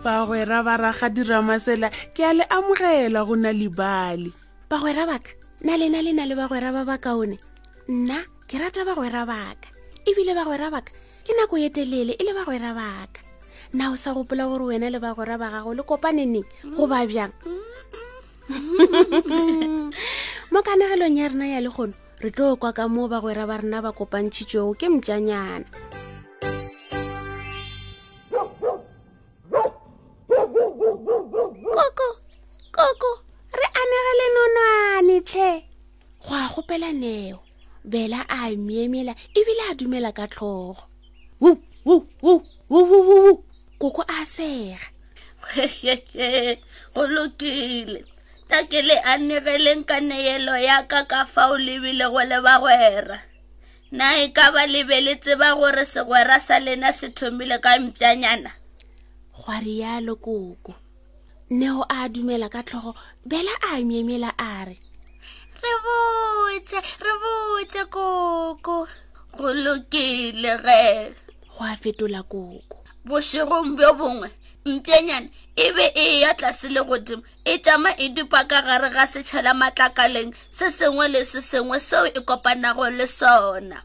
bagwera ba raga diramasela ke a le amogela go na libale bagwera baka na lena le na le bagwera ba ba kaone nna ke rata bagwera baka ebile bagwera baka ke nako ye telele e le bagwera baka na o sa gopola gore wena le bagwera ba gago le kopaneneng go ba bjang mo kanegelong ya rena ya legono re tlo kwa ka moo bagwera ba rena ba kopantšhitšwego ke mtšanyana koko koko re anegele nonwane tlhe go a gopela neo bela a miemela ebile a dumela ka tlhogo koko a sega go lokile takele a negeleng ka neelo ya ka ka fao lebile go le bagwera na e ka ba le be le tseba gore segwera sa lena se thomile ka mpjanyana gwa rialo koko neo a dumela ka tlhogo bela a myemyela a re re botse re botse koko go lokile ge go a fetola koko bošegong bjo bongwe mpenyane e be e ya tlase le godimo e tama e dupa ka gare ga setšhela matlakaleng se sengwe le se sengwe seo e kopanago le sona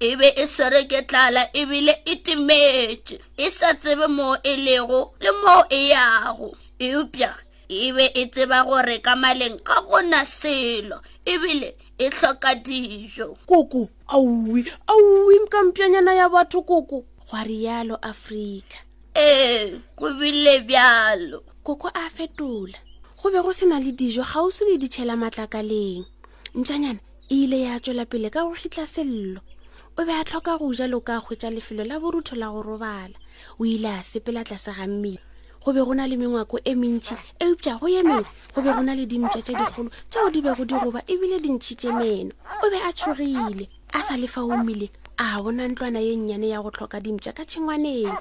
e be e swere ke tlala ebile e timetše e sa tsebe moo e lego le moo e yago eupša e be e tseba gore ka maleng ga gona selo ebile e hloka dijo koko aui aui nkampjanyana ya batho koko gwa rialo afrika ee go bile bjalo koko a fetola go be go se na le dijo ga o se le ditšhela matlakaleng mpšanyana e ile ya tšwela pele ka go kgitla sello o be a tlhoka go ja lo ka hwetša lefelo la borutho la go robala o ile a sepela tlase ga mmele go be go na le mengwako e mentši eupša go ye mengwe go be go na le dimpša tše dikgolo tšeo di bego di goba ebile di ntšhitše meno o be a tshogile a sa lefa o mmileng a bona ntlwana ye nnyane ya go tlhoka dimpša ka tšhengwaneng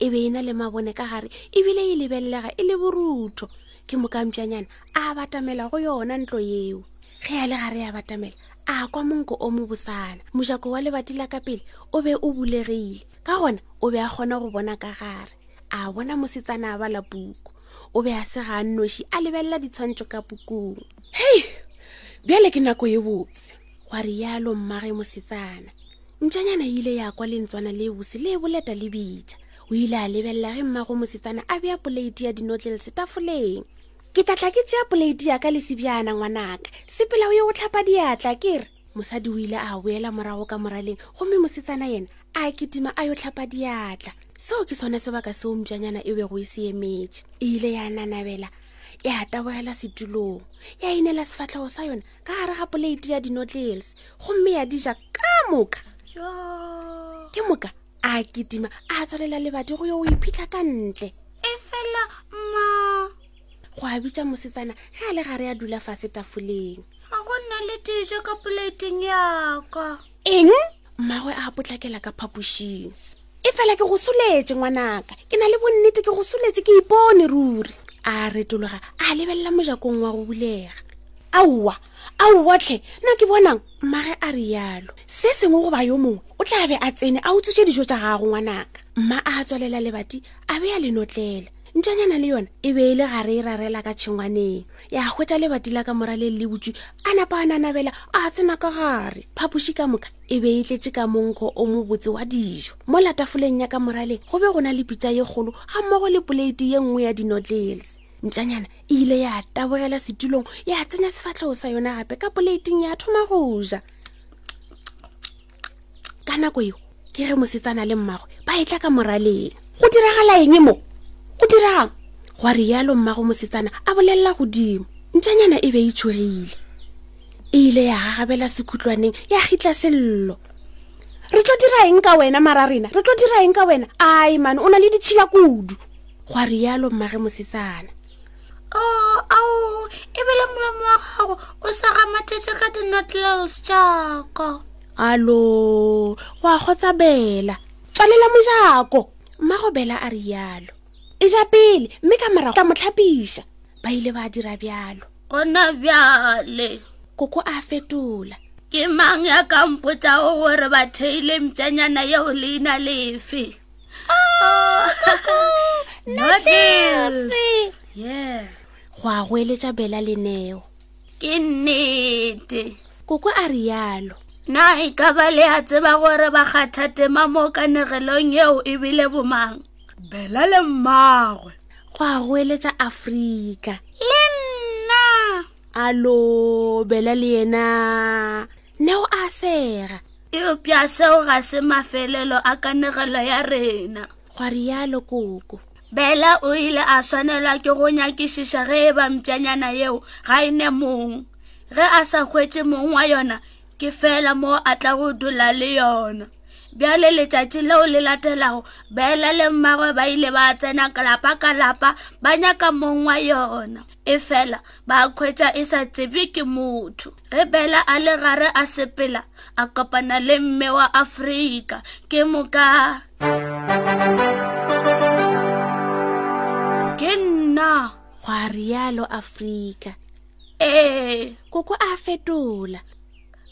e be e na le mabone ka gare ebile e lebelelega e le borutho ke mokampšanyana a batamela go yona ntlo yeo ge ya le gare ya batamela a kwa monko o mo bosana mojako wa lebati la ka pele o be o bulegile ka gona o be a kgona go bona ka gare a bona mosetsana a bala puku o be a se ga noši a lebelela ditshwantsho ka pukung hei bjale ke nako e botse gwa rialo mmage mosetsana ntšanyana e ile ya kwa lentswana le bose le boleta le bitša o ile a lebelela ge mmago mosetsana a bea poleiti ya dinotlel setafoleng ke tlatla ke tšea poleiti ya ka le sebjana ngwanaka sepela o ye go tlhapa diatla ke re mosadi o ile a boela morago ka moraleng gomme mosetsana yena a ketima a yo tlhapa diatla seo ke sona sebaka seo mpšanyana e bego e se emetše e ile ya nanabela ya tabogela setulong ya inela sefatlhego sa yona ka gare ga poleiti ya dinotlels gomme ya dija ka moka ke moka a kitima a tswalela lebadi go yo o iphitlha ka ntle e fela ma go a bitša mosetsana ge a le gare a dula fase tafoleng ga go nna le dijo ka poleteng yaka eng mmagwe a potlakela ka phapošing e fela ke go soletse ngwanaka ke na le bonnete ke go soletse ke ipone ruri a retologa a lebelela mojakong wa go bulega aowa aowatlhe na ke bonang mmage a rialo se sengwe goba yo mongwe o tla be a tsene a utswetse dijo tša gago ngwanaka mma a tswalela lebati a be a le notlela ntšanyana le yona e be e le gare e rarela ka tšhengwaneng ya hwetša lebati la ka mora le le butswi a napa a nanabela a tsena ka gare phapoši ka moka e be e tletse ka monkgo o mobotse wa dijo mo latafoleng ya ka moraleng go be go na le pitsa ye kgolo ga mmogo le poleiti ye nngwe ya dinotlels ntšanyana e ile ya tabogela setulong ya tsenya sefatlhego sa yona gape ka poleiting ya thoma go ja ka nako eo ke ge mosetsana le mmagwe ba etla ka moraleng go diragala eng mo go dirang gwa rialo mmago mosetsana a bolelela godimo ntšanyana e be e tšhogile e ile ya gagabela sekhutlwaneng ya gitla sello re tlo dira eng ka wena mara rena re tlo dira eng ka wena ai mane o na le ditšhila kudu gwa rialo mmage mosetsana oh, ao ebile molomo wa gago o sa gamathetse ka dinotles jaaka alo go a kgotsabela tswalela mojako mma go bela a rialo e ja pele mme ka morago ka motlhapiša ba ile ba dira bjalo gona bjale koko a fetola ke mang ya kampotsago gore ba theile mpšanyana yeo leina lefe Oh, go a go eletša bela leneo ke nnete koko a rialo na e ka ba le a tseba gore ba kgatha tema mo kanegelong eo e bile bomang bela le mmagwe go a go eletša afrika le nna a lobela le yena ne o a sega eupša seo ga se mafelelo a kanegelo ya rena gwa rialo koko bela o ile a swanelwa ke go nyakišiša ge e ba mpšanyana yeo ga e ne mong ge a sa hwetše mong wa yona ke fela mo a tla go dula le yona bjale letšatši leo le latelago bela le mmagwe ba ile ba tsena kalapa ka lapa ba nyaka mong wa yona e fela ba khwetša e sa tsebe ke motho ge bela a le gare a sepela a kopana le mme wa afrika ke moka ke nna gwa rialo afrika ee koko a fetola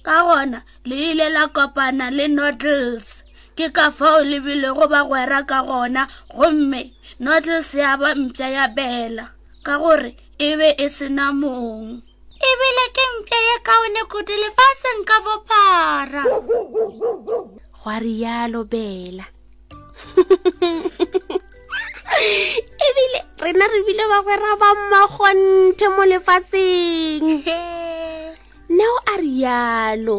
ka gona le ile la kopana le noodles ke ka fao le bilego ba gwera ka gona gomme noodles ya ba mpša ya bela ka gore e be e sena mong ebile ke mpša ye kaone kudu lefaseng ka bophara gwa rialo bela ebile rena re bile ba gwera ba mmagonthe mo lefaseng neo a rialo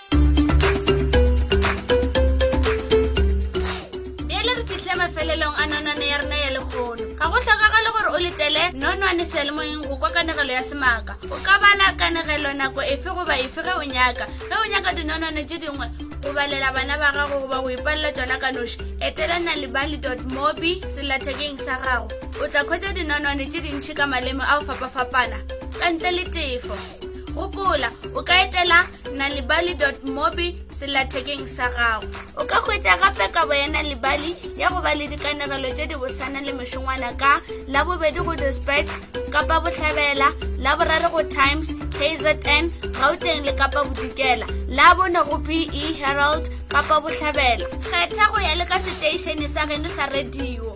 bjale re fitlhe mafelelong a nonwane ya rena ya lekgono ga go tlhokagale gore o letele nonwane sealemoyeng go kwa kanegelo ya semaka o ka bala kanegelo nako efe goba efe ge o nyaka ge o nyaka dinonwane tse dingwe go balela bana ba gago goba go ipalela tsona ka noši etela nalibali mobi selathekeng sa gago o tla kgwetsa dinonwane tse dintšhi ka maleme a go fapafapana ka ntle le tefo gopola o ka etela nalibali mobi selathekeng sa gago o ka hwetša gape kabo ya nalibali ya go ba le dikanegelo tše di bosana le mešongwana ka la bobedi go dispatch kapa bohlabela la borare go times kzn gauteng le kapa bodikela la bone go be herald kapa bohlabela kgetha go ya le ka seteišene sa geno sa radio